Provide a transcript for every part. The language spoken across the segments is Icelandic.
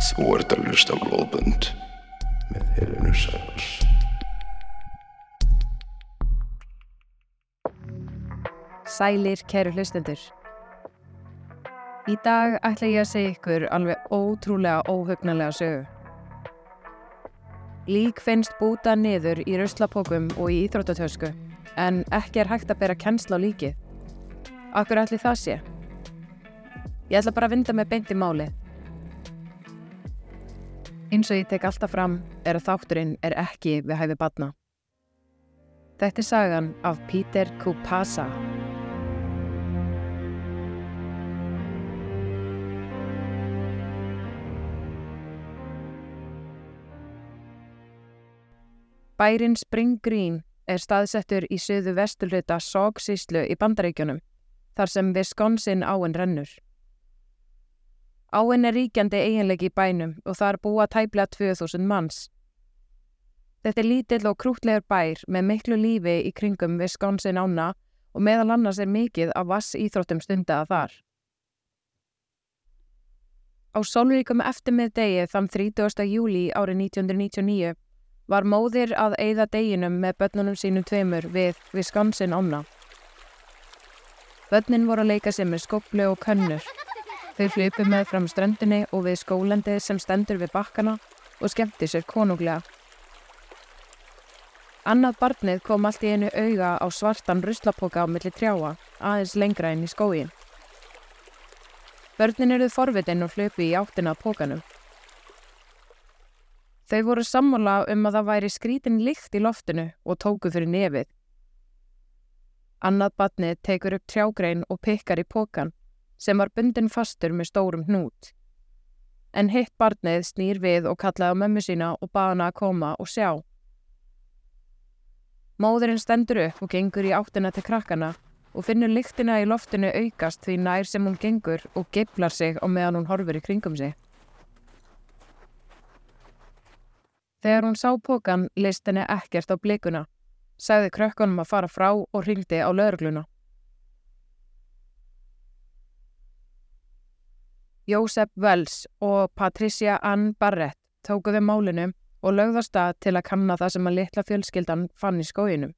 Þú ert að hlusta á blóðbönd með Helenu Sæfars. Sælir, kæru hlustendur. Í dag ætla ég að segja ykkur alveg ótrúlega óhugnarlega sögu. Lík finnst búta niður í ruslapókum og í íþróttatösku, en ekki er hægt að bera kennsla á líkið. Akkur ætli það sé? Ég ætla bara að vinda með beint í máli. Eins og ég tek alltaf fram er að þátturinn er ekki við hæfi badna. Þetta er sagan af Peter Kupasa. Bærin Spring Green er staðsettur í söðu vestulhluta Sógsíslu í Bandaríkjunum, þar sem Wisconsin áin rennur. Áin er ríkjandi eiginleiki í bænum og þar búa tæplega 2000 manns. Þetta er lítill og krútlegur bær með miklu lífi í kringum Wisconsin ána og meðal annars er mikið af vass íþróttum stundaða þar. Á sólríkum eftirmið degi þann 30. júli árið 1999 var móðir að eigða deginum með börnunum sínum tveimur við Wisconsin ána. Börnin voru að leika sér með skoplu og könnur. Þau flupu með fram ströndinni og við skólendið sem stendur við bakkana og skemmti sér konunglega. Annað barnið kom allt í einu auga á svartan ruslapoka á milli trjáa, aðeins lengra inn í skóin. Börnin eruð forvitin og flupu í áttina að pókanum. Þau voru sammála um að það væri skrítin líkt í loftinu og tóku fyrir nefið. Annað barnið tekur upp trjágrein og pikkar í pókan sem var bundin fastur með stórum hnút. En hitt barnið snýr við og kallaði á mömmu sína og baða hana að koma og sjá. Móðurinn stendur upp og gengur í áttina til krakkana og finnur lyktina í loftinu aukast því nær sem hún gengur og geiflar sig á meðan hún horfur í kringum sig. Þegar hún sá pókan leist henni ekkert á blikuna, sagði krökkunum að fara frá og ringdi á lögregluna. Jósef Wells og Patricia Ann Barrett tókuðu málinu og lögða stað til að kanna það sem að litla fjölskyldan fann í skóginum.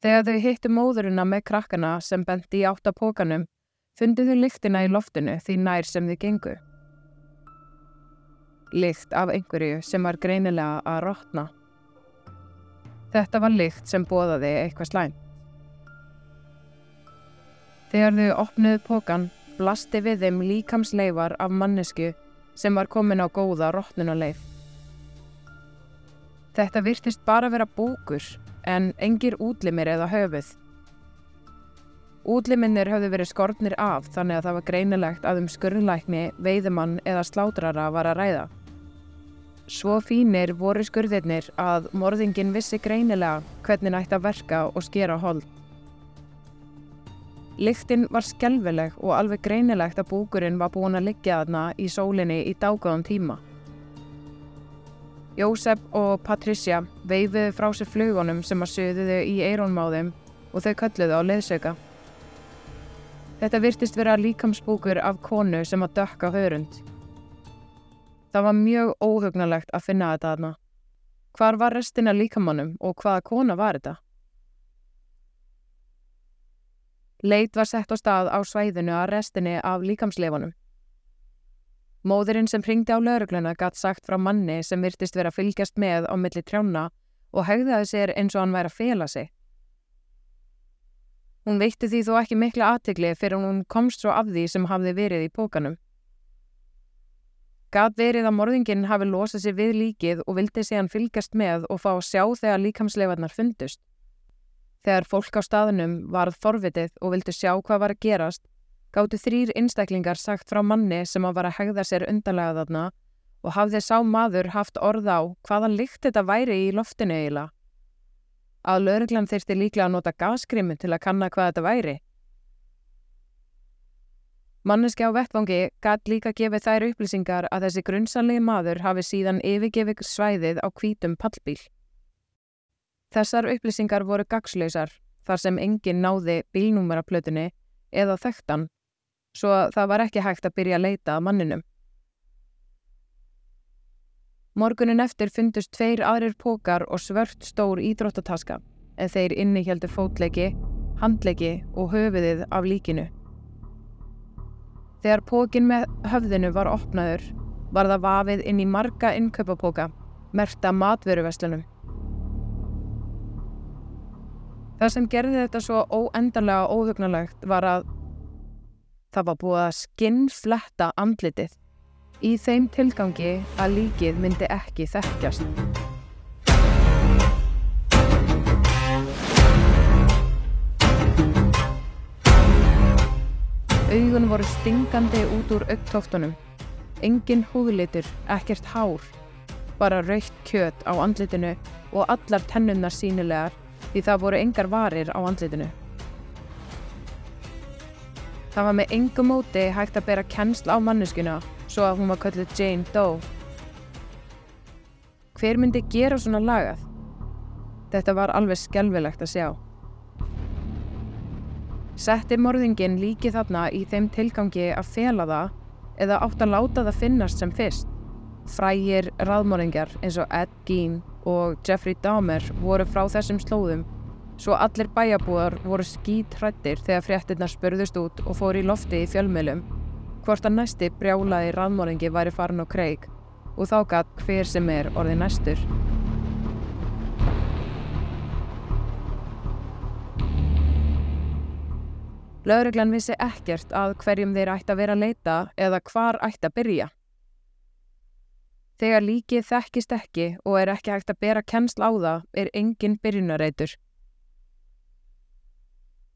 Þegar þau hittu móðurina með krakkana sem bendi í áttapókanum, fundu þau lyktina í loftinu því nær sem þau gengu. Lykt af einhverju sem var greinilega að rótna. Þetta var lykt sem bóðaði eitthvað slæm. Þegar þau opnuðu pókan, blasti við þeim líkamsleifar af mannesku sem var komin á góða rótnunuleif. Þetta virtist bara vera búkur en engir útlimir eða höfuð. Útliminir höfðu verið skortnir af þannig að það var greinilegt að um skurðlækni, veiðumann eða slátrara var að ræða. Svo fínir voru skurðirnir að morðingin vissi greinilega hvernig nætti að verka og skera hold. Lyktinn var skelveleg og alveg greinilegt að búkurinn var búin að liggja þarna í sólinni í dágáðan tíma. Jósef og Patricia veifiðu frá sér flugunum sem að söðuðu í eirónmáðum og þau kölluðu á leðsauka. Þetta virtist vera líkamsbúkur af konu sem að dökka hörund. Það var mjög óhugnalegt að finna þetta þarna. Hvar var restina líkamannum og hvaða kona var þetta? Leit var sett á stað á svæðinu að restinni af líkamsleifunum. Móðurinn sem ringdi á laurugluna gatt sagt frá manni sem virtist vera fylgjast með á milli trjána og hegðaði sér eins og hann væri að fela sig. Hún veitti því þó ekki mikla aðtegli fyrir hún komst svo af því sem hafði verið í pókanum. Gat verið að morðingin hafi losað sér við líkið og vildi sé hann fylgjast með og fá sjá þegar líkamsleifarnar fundust. Þegar fólk á staðunum varð forvitið og vildi sjá hvað var að gerast, gáttu þrýr einstaklingar sagt frá manni sem að var að hegða sér undanlega þarna og hafði sá maður haft orð á hvaða lykt þetta væri í loftinu eiginlega. Að lauruglan þyrsti líklega að nota gaskrimi til að kanna hvað þetta væri. Manneski á vettvangi gæt líka gefið þær upplýsingar að þessi grunnsanlegi maður hafi síðan yfirgefið svæðið á hvítum pallbíl. Þessar upplýsingar voru gagslausar þar sem enginn náði bílnúmeraplötunni eða þekktan, svo það var ekki hægt að byrja að leita að manninum. Morgunin eftir fundust tveir aðrir pókar og svört stór ídróttataska en þeir innihjaldu fótleiki, handleiki og höfuðið af líkinu. Þegar pókin með höfðinu var opnaður var það vafið inn í marga innkaupapóka, merta matveruveslunum. Það sem gerði þetta svo óendanlega óhugnalegt var að það var búið að skinnfletta andlitið í þeim tilgangi að líkið myndi ekki þekkjast. Augun voru stingandi út úr augtóftunum. Engin húðlitur, ekkert hár, bara raukt kjöt á andlitinu og allar tennunnar sínilegar því það voru engar varir á andlitinu. Það var með engum móti hægt að bera kennsl á manneskuna svo að hún var kölluð Jane Doe. Hver myndi gera svona lagað? Þetta var alveg skelvilegt að sjá. Setti morðingin líki þarna í þeim tilgangi að fela það eða átt að láta það finnast sem fyrst. Frægir raðmorðingar eins og Ed Gein og Jeffrey Dahmer voru frá þessum slóðum svo allir bæjabúðar voru skít hrættir þegar fréttinnar spurðust út og fór í lofti í fjölmjölum hvort að næsti brjálaði raðmorðingi væri farin á kreik og þá gatt hver sem er orði næstur. Lauruglan vissi ekkert að hverjum þeir ætti að vera að leita eða hvar ætti að byrja. Þegar líkið þekkist ekki og er ekki hægt að bera kennsl á það er engin byrjunareitur.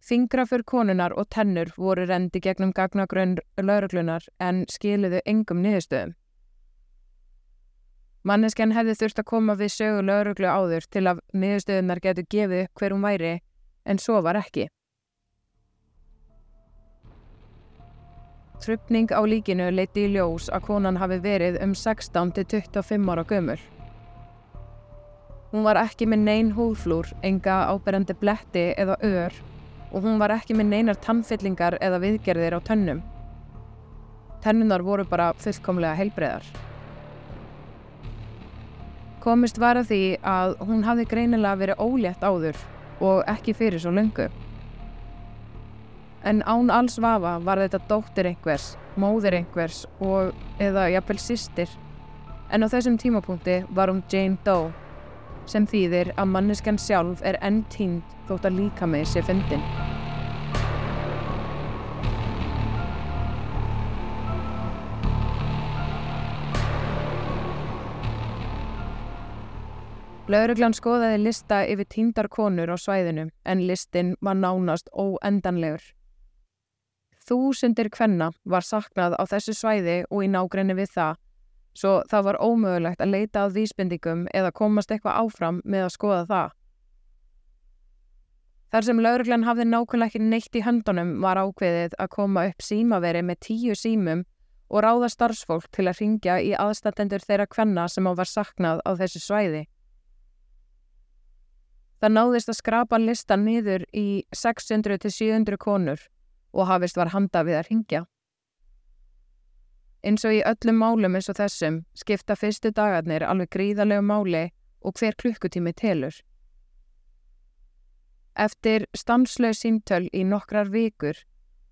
Fingrafur konunar og tennur voru rendi gegnum gagnagrönn lauruglunar en skiluðu engum niðurstöðum. Mannesken hefði þurft að koma við sögu lauruglu áður til að niðurstöðunar getur gefið hver hún væri en svo var ekki. Trupning á líkinu leiti í ljós að konan hafi verið um 16 til 25 ára gömul. Hún var ekki með neyn húðflúr, enga áberandi bletti eða ör og hún var ekki með neynar tannfyllingar eða viðgerðir á tönnum. Tennunar voru bara fullkomlega heilbreðar. Komist var að því að hún hafi greinilega verið ólétt áður og ekki fyrir svo löngu. En án alls vafa var þetta dóttir einhvers, móðir einhvers og eða jafnvel sýstir. En á þessum tímapunkti var hún Jane Doe, sem þýðir að manneskan sjálf er enn tínd þótt að líka með sér fyndin. Lauruglan skoðaði lista yfir tíndar konur á svæðinu en listin var nánast óendanlegur. Þúsundir kvenna var saknað á þessu svæði og í nágrinni við það, svo það var ómögulegt að leita að vísbendingum eða komast eitthvað áfram með að skoða það. Þar sem lauruglan hafði nákvæmlega ekki neitt í höndunum var ákveðið að koma upp símaveri með tíu símum og ráða starfsfólk til að ringja í aðstandendur þeirra kvenna sem á var saknað á þessu svæði. Það náðist að skrapa listan niður í 600-700 konur og hafist var handa við að ringja. Eins og í öllum málum eins og þessum skipta fyrstu dagarnir alveg gríðarlegu máli og hver klukkutími telur. Eftir stanslög síntöl í nokkrar vikur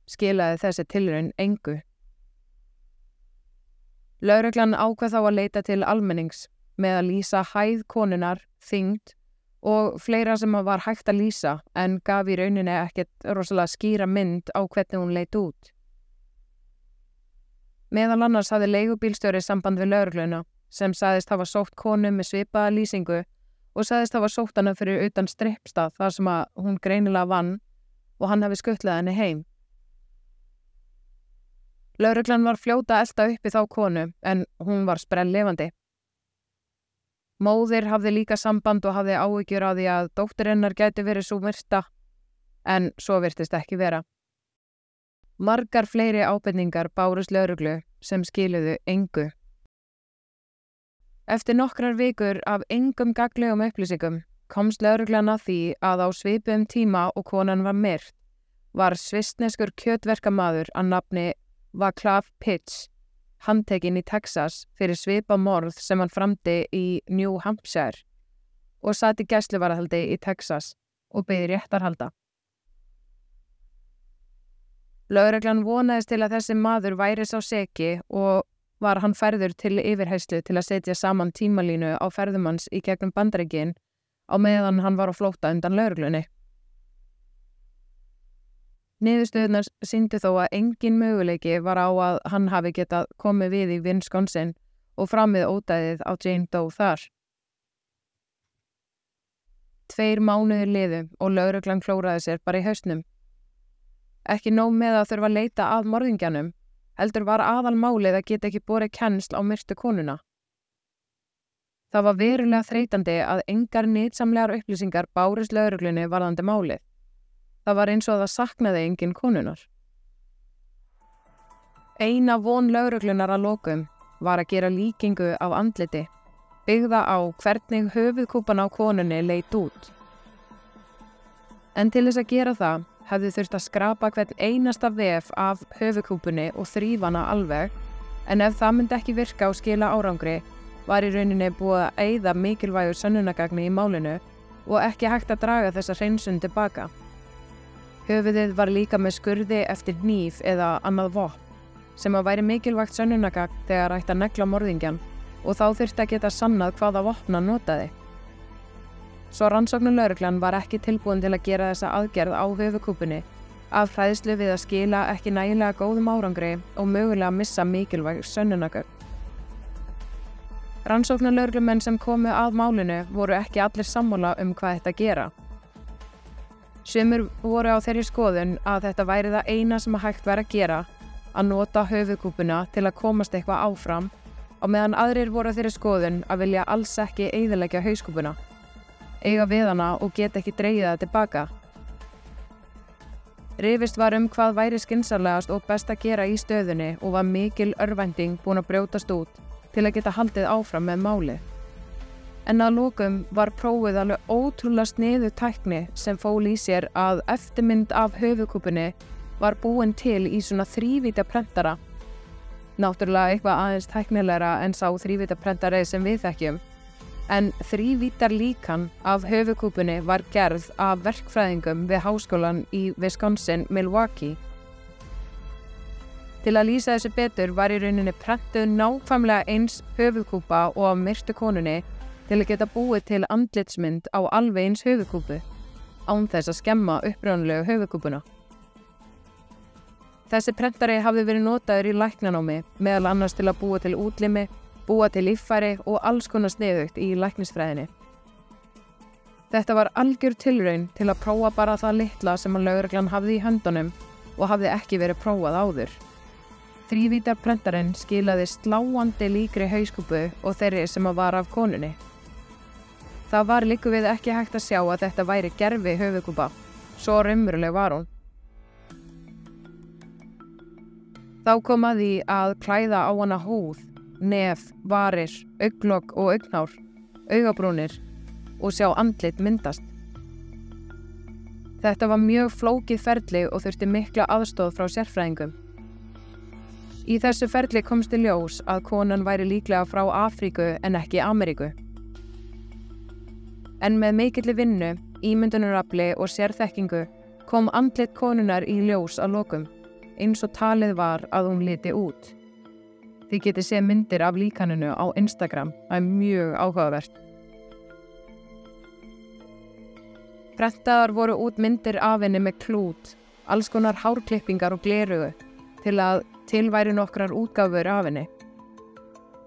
skilaði þessi tilraun engu. Laureglan ákvað þá að leita til almennings með að lýsa hæð konunar, þyngd og fleira sem var hægt að lýsa en gaf í rauninni ekkert rosalega skýra mynd á hvernig hún leitt út. Meðal annars hafði leigubílstjóri samband við laurugluna sem sagðist hafa sótt konu með svipaða lýsingu og sagðist hafa sótt hana fyrir utan strippstað þar sem hún greinilega vann og hann hafi skuttlað henni heim. Lauruglan var fljóta elda uppi þá konu en hún var sprell levandi. Móðir hafði líka samband og hafði áhyggjur á því að dótturinnar gæti verið svo myrta, en svo virtist ekki vera. Margar fleiri ábyrningar bárust lauruglu sem skiluðu engu. Eftir nokkrar vikur af engum gaglegum upplýsingum komst lauruglan að því að á svipum tíma og konan var myrt var svistneskur kjötverkamaður að nafni Vaklav Pitts handtekinn í Texas fyrir svipa morð sem hann framdi í New Hampshire og satt í gæsluvarðhaldi í Texas og beði réttarhalda. Lögreglan vonaðist til að þessi maður væri sá seki og var hann færður til yfirheyslu til að setja saman tímalínu á ferðumanns í gegnum bandreikin á meðan hann var á flóta undan lauruglunni. Niðurstöðunar síndi þó að engin möguleiki var á að hann hafi getað komið við í Wisconsin og framið ódæðið á Jane Doe þar. Tveir mánuðir liðu og lauruglan klóraði sér bara í hausnum. Ekki nóg með að þurfa að leita að morðingjanum, heldur var aðal málið að geta ekki borið kennsl á myrtu konuna. Það var verulega þreytandi að engar nýtsamlegar upplýsingar bárist lauruglunni varðandi málið. Það var eins og að það saknaði engin konunar. Eina von lauruglunar að lokum var að gera líkingu af andliti, byggða á hvernig höfuðkúpan á konunni leitt út. En til þess að gera það hefðu þurft að skrapa hvern einasta vef af höfuðkúpunni og þrýfana alveg, en ef það myndi ekki virka og skila árangri, var í rauninni búið að eigða mikilvægur sönnunagagni í málinu og ekki hægt að draga þessa hreinsun tilbaka. Höfuðið var líka með skurði eftir nýf eða annað vopn sem að væri mikilvægt sönnunagagn þegar ætti að negla morðingjan og þá þurfti að geta sannað hvaða vopna notaði. Svo rannsóknulegurglan var ekki tilbúin til að gera þessa aðgerð á höfukúpunni af hræðslu við að skila ekki nægilega góðum árangri og mögulega að missa mikilvæg sönnunagagn. Rannsóknulegurglumenn sem komu að málinu voru ekki allir sammála um hvað þetta gera. Sumur voru á þeirri skoðun að þetta væri það eina sem að hægt væri að gera, að nota höfukúpuna til að komast eitthvað áfram og meðan aðrir voru á þeirri skoðun að vilja alls ekki eiðilegja hauskúpuna, eiga við hana og geta ekki dreyið það tilbaka. Rifist var um hvað væri skynsarlegast og best að gera í stöðunni og var mikil örvending búin að brjótast út til að geta haldið áfram með málið en að lókum var prófið alveg ótrúlega sniðu tækni sem fól í sér að eftirmynd af höfukúpunni var búin til í svona þrývita prentara. Náttúrulega eitthvað aðeins tæknilegra en sá þrývita prentari sem við þekkjum. En þrývítar líkan af höfukúpunni var gerð af verkfræðingum við háskólan í Wisconsin, Milwaukee. Til að lýsa þessu betur var í rauninni prentuð nákvæmlega eins höfukúpa og af myrstu konunni til að geta búið til andlitsmynd á alveg eins höfukúpu án þess að skemma upprjónulegu höfukúpuna. Þessi prentari hafði verið notaður í læknanámi meðal annars til að búa til útlimi, búa til líffæri og alls konar sniðugt í læknisfræðinni. Þetta var algjör tilraun til að prófa bara það litla sem hann lögreglan hafði í höndunum og hafði ekki verið prófað áður. Þrývítar prentarinn skilaði sláandi líkri hauskúpu og þeirri sem að var af konunni. Það var líku við ekki hægt að sjá að þetta væri gerfi höfukúpa. Svo raunveruleg var hún. Þá kom að klæða á hana húð, nef, varir, auglokk og augnár, augabrúnir og sjá andlit myndast. Þetta var mjög flókið ferli og þurfti mikla aðstóð frá sérfræðingum. Í þessu ferli komst í ljós að konan væri líklega frá Afríku en ekki Ameríku en með mikilli vinnu, ímyndunarafli og sérþekkingu kom andlit konunar í ljós að lokum, eins og talið var að hún liti út. Þið getið séð myndir af líkaninu á Instagram, það er mjög áhugavert. Frettaðar voru út myndir af henni með klút, alls konar hárklippingar og glerugu til að tilværi nokkrar útgáfur af henni.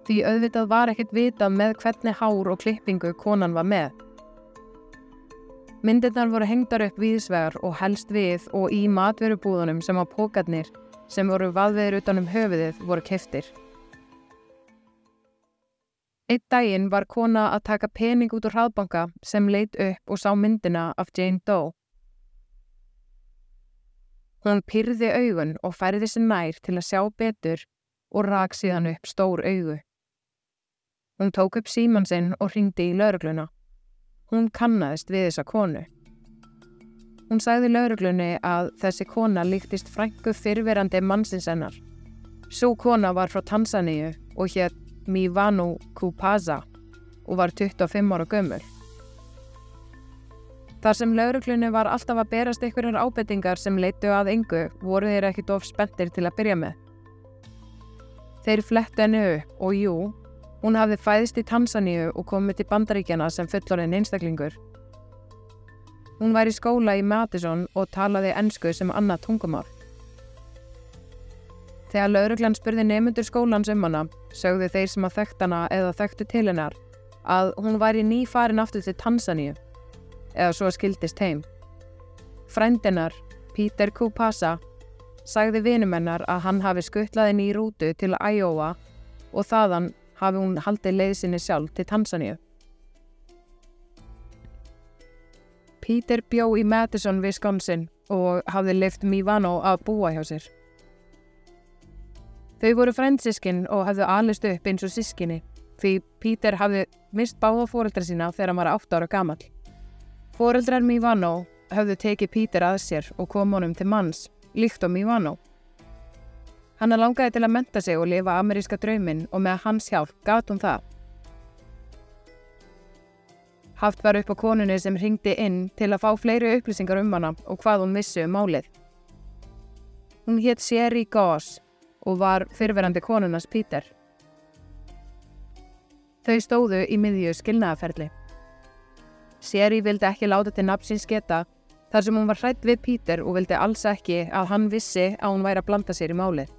Því auðvitað var ekkert vita með hvernig hár og klippingu konan var með. Myndirnar voru hengdar upp viðsvegar og helst við og í matverubúðunum sem á pókarnir sem voru vaðveður utanum höfuðið voru keftir. Eitt daginn var kona að taka pening út úr hraðbanka sem leitt upp og sá myndina af Jane Doe. Hún pyrði augun og færði sér nær til að sjá betur og rak síðan upp stór augu. Hún tók upp síman sinn og ringdi í laurugluna. Hún kannaðist við þessa konu. Hún sagði lauruglunni að þessi kona líktist frængu fyrverandi mannsins hennar. Sú kona var frá Tansaníu og hétt Mivanu Kupaza og var 25 ára gömur. Þar sem lauruglunni var alltaf að berast einhverjar ábettingar sem leitu að yngu voru þeir ekkit of spenntir til að byrja með. Þeir flettu henni upp og jú, hún hafði fæðist í Tansaníu og komið til bandaríkjana sem fullorinn einstaklingur. Hún var í skóla í Madison og talaði ennsku sem annað tungumál. Þegar lauruglan spurði nefnundur skólans um hana, sögðu þeir sem að þekkt hana eða þekktu til hennar að hún væri nýfarin aftur til Tansaníu, eða svo skildist heim. Frændinar, Peter Kupasa, sagði vinumennar að hann hafi skuttlaði ný rútu til Iowa og þaðan hafi hún haldið leiðsinni sjálf til Tansaníu. Peter bjó í Madison, Wisconsin og hafði lift Mivano að búa hjá sér. Þau voru frændsískin og hafðu alist upp eins og sískinni því Peter hafði mist báða fóreldra sína þegar hann var 8 ára gamal. Fóreldrar Mivano hafðu tekið Peter að sér og kom honum til manns líkt og Mivano. Hann langaði til að menta sig og lifa ameríska drauminn og með hans hjálp gat hún það. Haft var upp á konunni sem ringdi inn til að fá fleiri upplýsingar um hana og hvað hún vissi um málið. Hún hétt Sherry Goss og var fyrverandi konunnas Peter. Þau stóðu í miðju skilnaðaferli. Sherry vildi ekki láta til nafnsins geta þar sem hún var hrætt við Pítur og vildi alls ekki að hann vissi að hún væri að blanda sér í málið.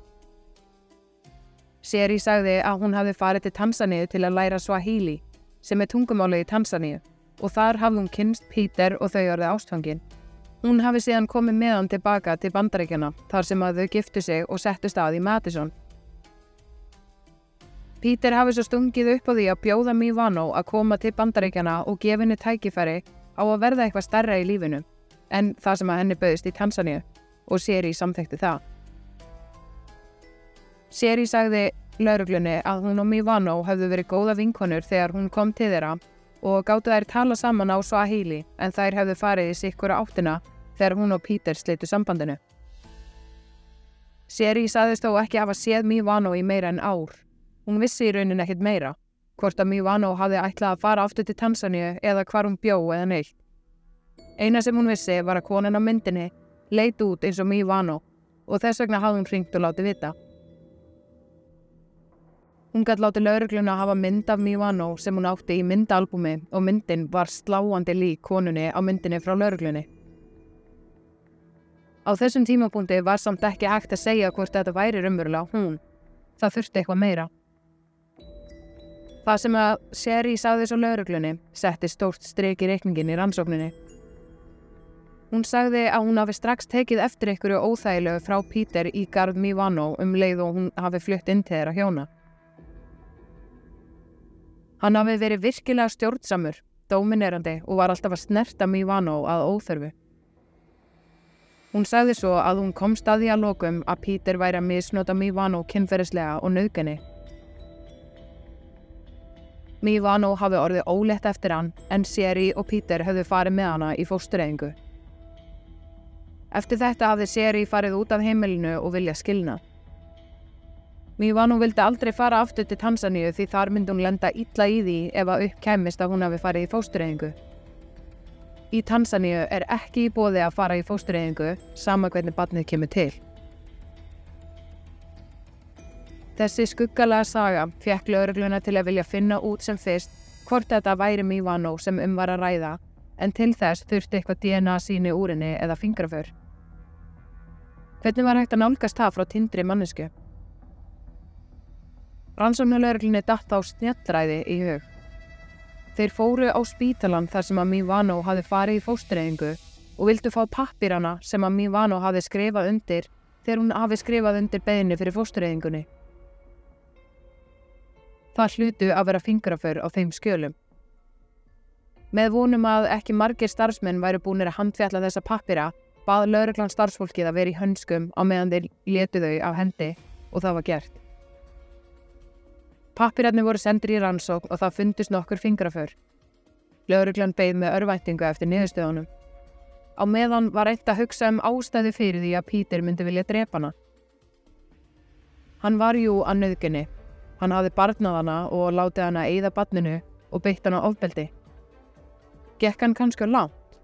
Seri sagði að hún hafi farið til Tansaníu til að læra Swahili, sem er tungumálið í Tansaníu, og þar hafði hún kynst Pítur og þau orðið ástfangin. Hún hafi síðan komið með hann tilbaka til bandaríkjana þar sem að þau giftu sig og settu stað í Madison. Pítur hafi svo stungið upp á því að bjóða Mívano að koma til bandaríkjana og gefinni tækifæri á að verða eitthvað starra í lífinu en það sem að henni bauðist í Tansaníu og Seri samþekti það. Seri sagði lauruglunni að hún og Mivano hafðu verið góða vinkonur þegar hún kom til þeirra og gáttu þær tala saman á Swahili en þær hefðu farið í sikkura áttina þegar hún og Pítur slitu sambandinu. Seri sagðist þó ekki hafa séð Mivano í meira en ár. Hún vissi í raunin ekkit meira, hvort að Mivano hafði ætlað að fara aftur til Tansaníu eða hvar hún bjó eða neitt. Eina sem hún vissi var að konan á myndinni leit út eins og mjög vano og þess vegna hafði hún hringt og látið vita. Hún gæti látið laurugluna að hafa mynd af mjög vano sem hún átti í myndalbumi og myndin var sláandi lík konunni á myndinni frá lauruglunni. Á þessum tímapunkti var samt ekki hægt að segja hvort þetta væri raunverulega hún. Það þurfti eitthvað meira. Það sem að Sherry sagði svo lauruglunni setti stórt streik í reikningin í rannsókninni. Hún sagði að hún hafi strax tekið eftir einhverju óþægilegu frá Pítur í Garð Mívano um leið og hún hafi flutt inn til þeirra hjóna. Hann hafi verið virkilega stjórnsamur, dominerandi og var alltaf að snerta Mívano að óþörfu. Hún sagði svo að hún kom staði að lokum að Pítur væri að misnota Mívano kynferðislega og nöðgenni. Mívano hafi orðið ólegt eftir hann en Seri og Pítur höfðu farið með hana í fóstureyðingu. Eftir þetta hafði Seri farið út af heimilinu og vilja skilna. Mívanu vildi aldrei fara aftur til Tansaníu því þar myndi hún lenda illa í því ef að upp kemist að hún hafi farið í fóstureyðingu. Í Tansaníu er ekki í bóði að fara í fóstureyðingu sama hvernig barnið kemur til. Þessi skuggalega saga fekk laurugluna til að vilja finna út sem fyrst hvort þetta væri Mívanu sem um var að ræða en til þess þurfti eitthvað DNA síni úr henni eða fingraför. Hvernig var hægt að nálgast það frá tindri mannesku? Rannsóknulegurlinni datt á snjallræði í hug. Þeir fóru á spítalan þar sem að Mívano hafi farið í fóstureyingu og vildu fá pappirana sem að Mívano hafi skrifað undir þegar hún hafi skrifað undir beðinni fyrir fóstureyingunni. Það hlutu að vera fingraför á þeim skjölum. Með vonum að ekki margir starfsmenn væri búinir að handfjalla þessa pappira bað lauruglan starfsfólkið að vera í hönskum á meðan þeir letu þau af hendi og það var gert. Pappirarnir voru sendir í rannsókn og það fundist nokkur fingraför. Lauruglan beigð með örvæntingu eftir niðurstöðunum. Á meðan var eitt að hugsa um ástæði fyrir því að Pítur myndi vilja drepa hana. Hann var jú að nöðginni. Hann hafði barnað hana og látið hana eigða barninu og beitt hana ofbeldi. Gekk hann kannski á langt?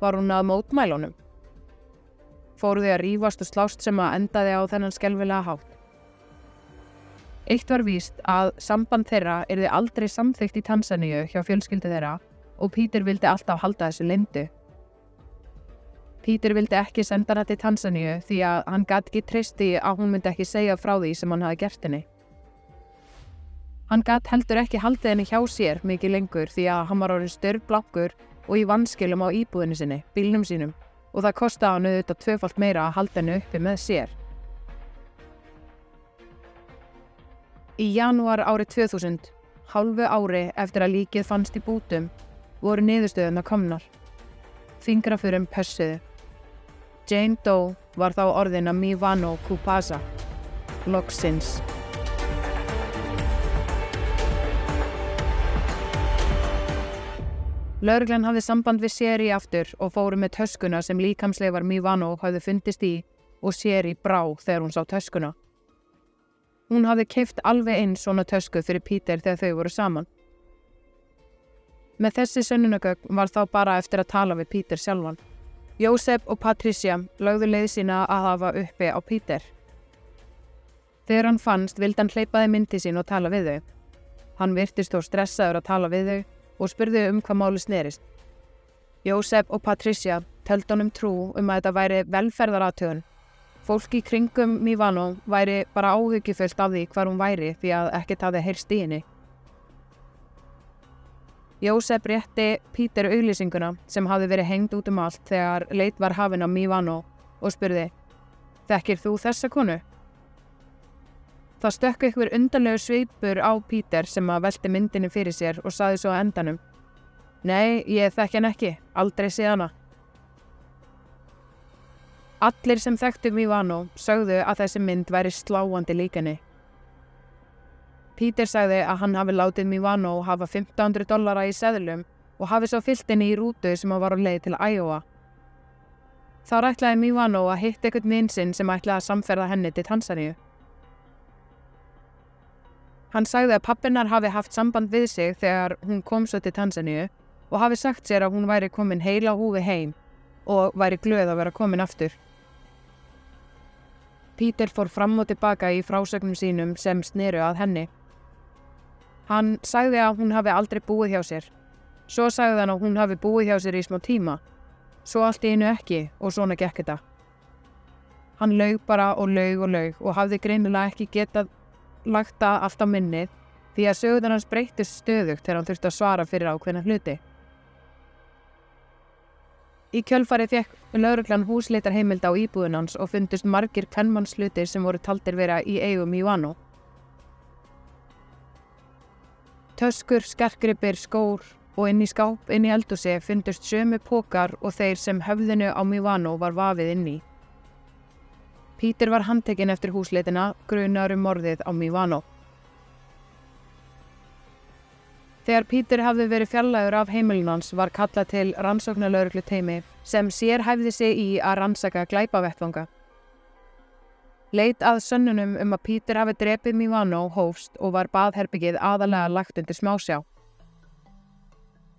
Var hún að mótmælunum? Fóru þið að rífast og slást sem að endaði á þennan skelvilega hátt. Eitt var víst að samband þeirra erði aldrei samþygt í Tansaníu hjá fjölskyldi þeirra og Pítur vildi alltaf halda þessu lindu. Pítur vildi ekki senda hana til Tansaníu því að hann gæti ekki tristi að hún myndi ekki segja frá því sem hann hafi gert henni. Hann gæti heldur ekki haldið henni hjá sér mikið lengur því að hann var orðin störrblankur og í vanskilum á íbúðinu sinni, bílnum sínum og það kostiði hann auðvitað tvöfalt meira að halda henni uppi með sér. Í janúar árið 2000, hálfu ári eftir að líkið fannst í bútum, voru niðurstöðuna komnar. Fingrafurum pössuðu. Jane Doe var þá orðin að Mivano Kupasa. Loksins. Lörglann hafði samband við Seri aftur og fóru með töskuna sem líkamsleifar Mivano hafði fundist í og Seri brá þegar hún sá töskuna. Hún hafði keift alveg einn svona tösku fyrir Pítur þegar þau voru saman. Með þessi sönnunagögn var þá bara eftir að tala við Pítur sjálfan. Jósef og Patricia lögðu leið sína að hafa uppi á Pítur. Þegar hann fannst vildi hann hleypaði myndi sín og tala við þau. Hann virtist þó stressaður að tala við þau og spurði um hvað máli snerist. Jósef og Patricia töldi honum trú um að þetta væri velferðaratögun. Fólki kringum Mívano væri bara áhugiföld af því hvar hún væri því að ekkert hafði heyrst í henni. Jósef rétti Pítur auglýsinguna sem hafði verið hengd út um allt þegar leit var hafinn á Mívano og spurði Þekkir þú þessa konu? Það stökk ykkur undanlegu sveipur á Pítur sem að velti myndinu fyrir sér og saði svo endanum Nei, ég þekk henn ekki, aldrei sé hana. Allir sem þekktu Mívano sögðu að þessi mynd væri sláandi líkinni. Pítur sagði að hann hafi látið Mívano hafa 1500 dollara í seðlum og hafi svo fyllt henni í rútu sem að var á leið til Iowa. Þá rætlaði Mívano að hitt ekkert vinsinn sem ætlaði að samferða henni til Tansaníu. Hann sagði að pappinnar hafi haft samband við sig þegar hún kom svo til Tansaníu og hafi sagt sér að hún væri komin heila húfi heim og væri glöð að vera komin aftur. Pítur fór fram og tilbaka í frásögnum sínum sem sneru að henni. Hann sagði að hún hafi aldrei búið hjá sér. Svo sagði hann að hún hafi búið hjá sér í smá tíma. Svo allt í einu ekki og svona gekk þetta. Hann laug bara og laug og laug og hafði greinilega ekki getað lagta allt á minnið því að sögðan hans breytist stöðugt þegar hann þurfti að svara fyrir ákveðna hluti. Í kjölfarið fekk lauruglan húsleitar heimild á íbúðun hans og fundust margir kvennmannslutir sem voru taldir vera í eigum í Vano. Töskur, skerkripir, skór og inn í skáp inn í eldúsi fundust sömu pókar og þeir sem höfðinu á Mivano var vafið inn í. Pítur var handtekinn eftir húsleitina, grunar um morðið á Mivano. Þegar Pítur hafði verið fjallægur af heimilunans var kallað til rannsóknarlauruglu teimi sem sér hæfði sig í að rannsaka glæpavettvanga. Leit að sönnunum um að Pítur hafi drepið Mivano hófst og var baðherbyggið aðalega lagt undir smásjá.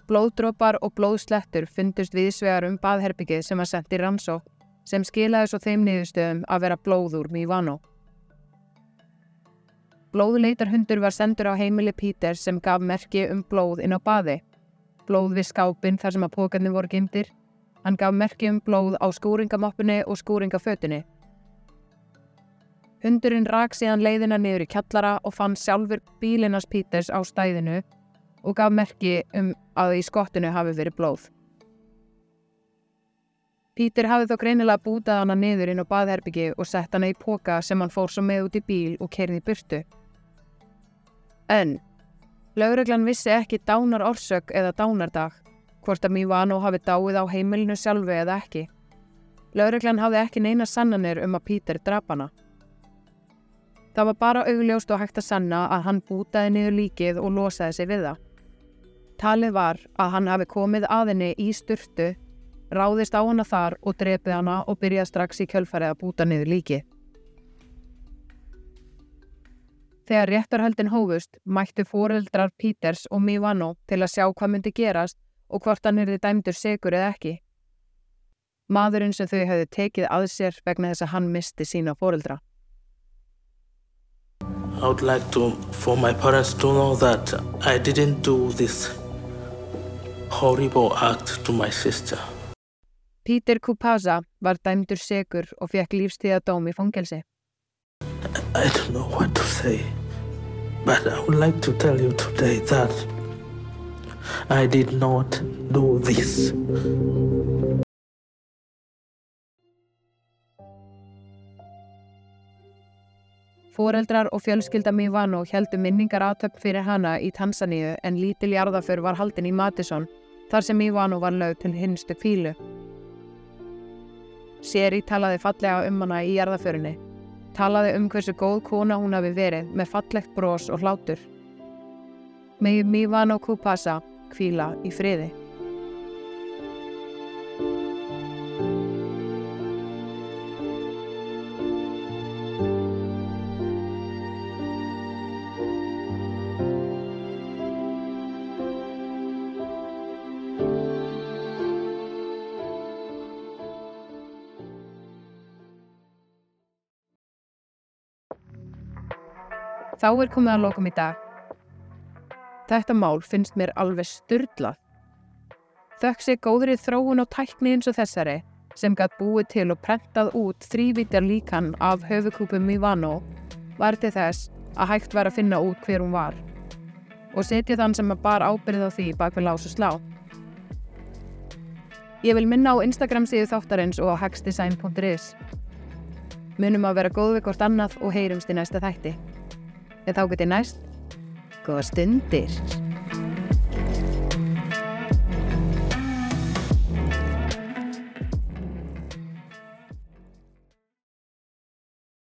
Blóðdrópar og blóðslettur fundust viðsvegar um baðherbyggið sem var sendt í rannsók sem skilaði svo þeim niðurstöðum að vera blóður Mivano. Blóðleitarhundur var sendur á heimili Píter sem gaf merki um blóð inn á baði. Blóð við skápin þar sem að pókarnir voru gimtir. Hann gaf merki um blóð á skúringamoppunni og skúringafötunni. Hundurinn rak síðan leiðina niður í kjallara og fann sjálfur bílinas Píters á stæðinu og gaf merki um að í skottinu hafi verið blóð. Pítur hafi þó greinilega bútað hana niður inn á baðherbyggi og sett hana í póka sem hann fór svo með út í bíl og kerði í burtu. En lauruglan vissi ekki dánar orsök eða dánardag, hvort að Mívano hafi dáið á heimilinu sjálfu eða ekki. Lauruglan hafði ekki neina sannanir um að Pítur drapana. Það var bara augljóst og hægt að sanna að hann bútaði niður líkið og losaði sig við það. Talið var að hann hafi komið aðinni í styrtu, ráðist á hana þar og drepið hana og byrjaði strax í kjölfarið að búta niður líkið. Þegar réttarhöldin hófust mættu foreldrar Peters og Mivano til að sjá hvað myndi gerast og hvort hann er þið dæmdur segur eða ekki. Maðurinn sem þau hefðu tekið að sér vegna þess að hann misti sína foreldra. I would like to, for my parents to know that I didn't do this horrible act to my sister. Peter Kupaza var dæmdur segur og fekk lífstíðadóm í fangelsi. I don't know what to say, but I would like to tell you today that I did not do this. Fóreldrar og fjölskylda Mivano heldu minningar aðtöpp fyrir hana í Tansaníu en lítil jarðaför var haldin í Madison þar sem Mivano var lög til hinstu kvílu. Seri talaði fallega um hana í jarðaförinni. Talaði um hversu góð kona hún hafi verið með fallegt bros og hlátur. Megi Mivano Kupasa kvíla í friði. Þá er komið að lokum í dag. Þetta mál finnst mér alveg styrlað. Þökk sé góðri þróun og tækni eins og þessari sem gætt búið til og prentað út þrývítjar líkan af höfukúpum Mivano var til þess að hægt var að finna út hver hún var og setja þann sem að bar ábyrð á því bak við lás og slá. Ég vil minna á Instagram síðu þáttarins og á hexdesign.is. Munum að vera góð við hvort annað og heyrumst í næsta þætti. En þá getið næst, góða stundir.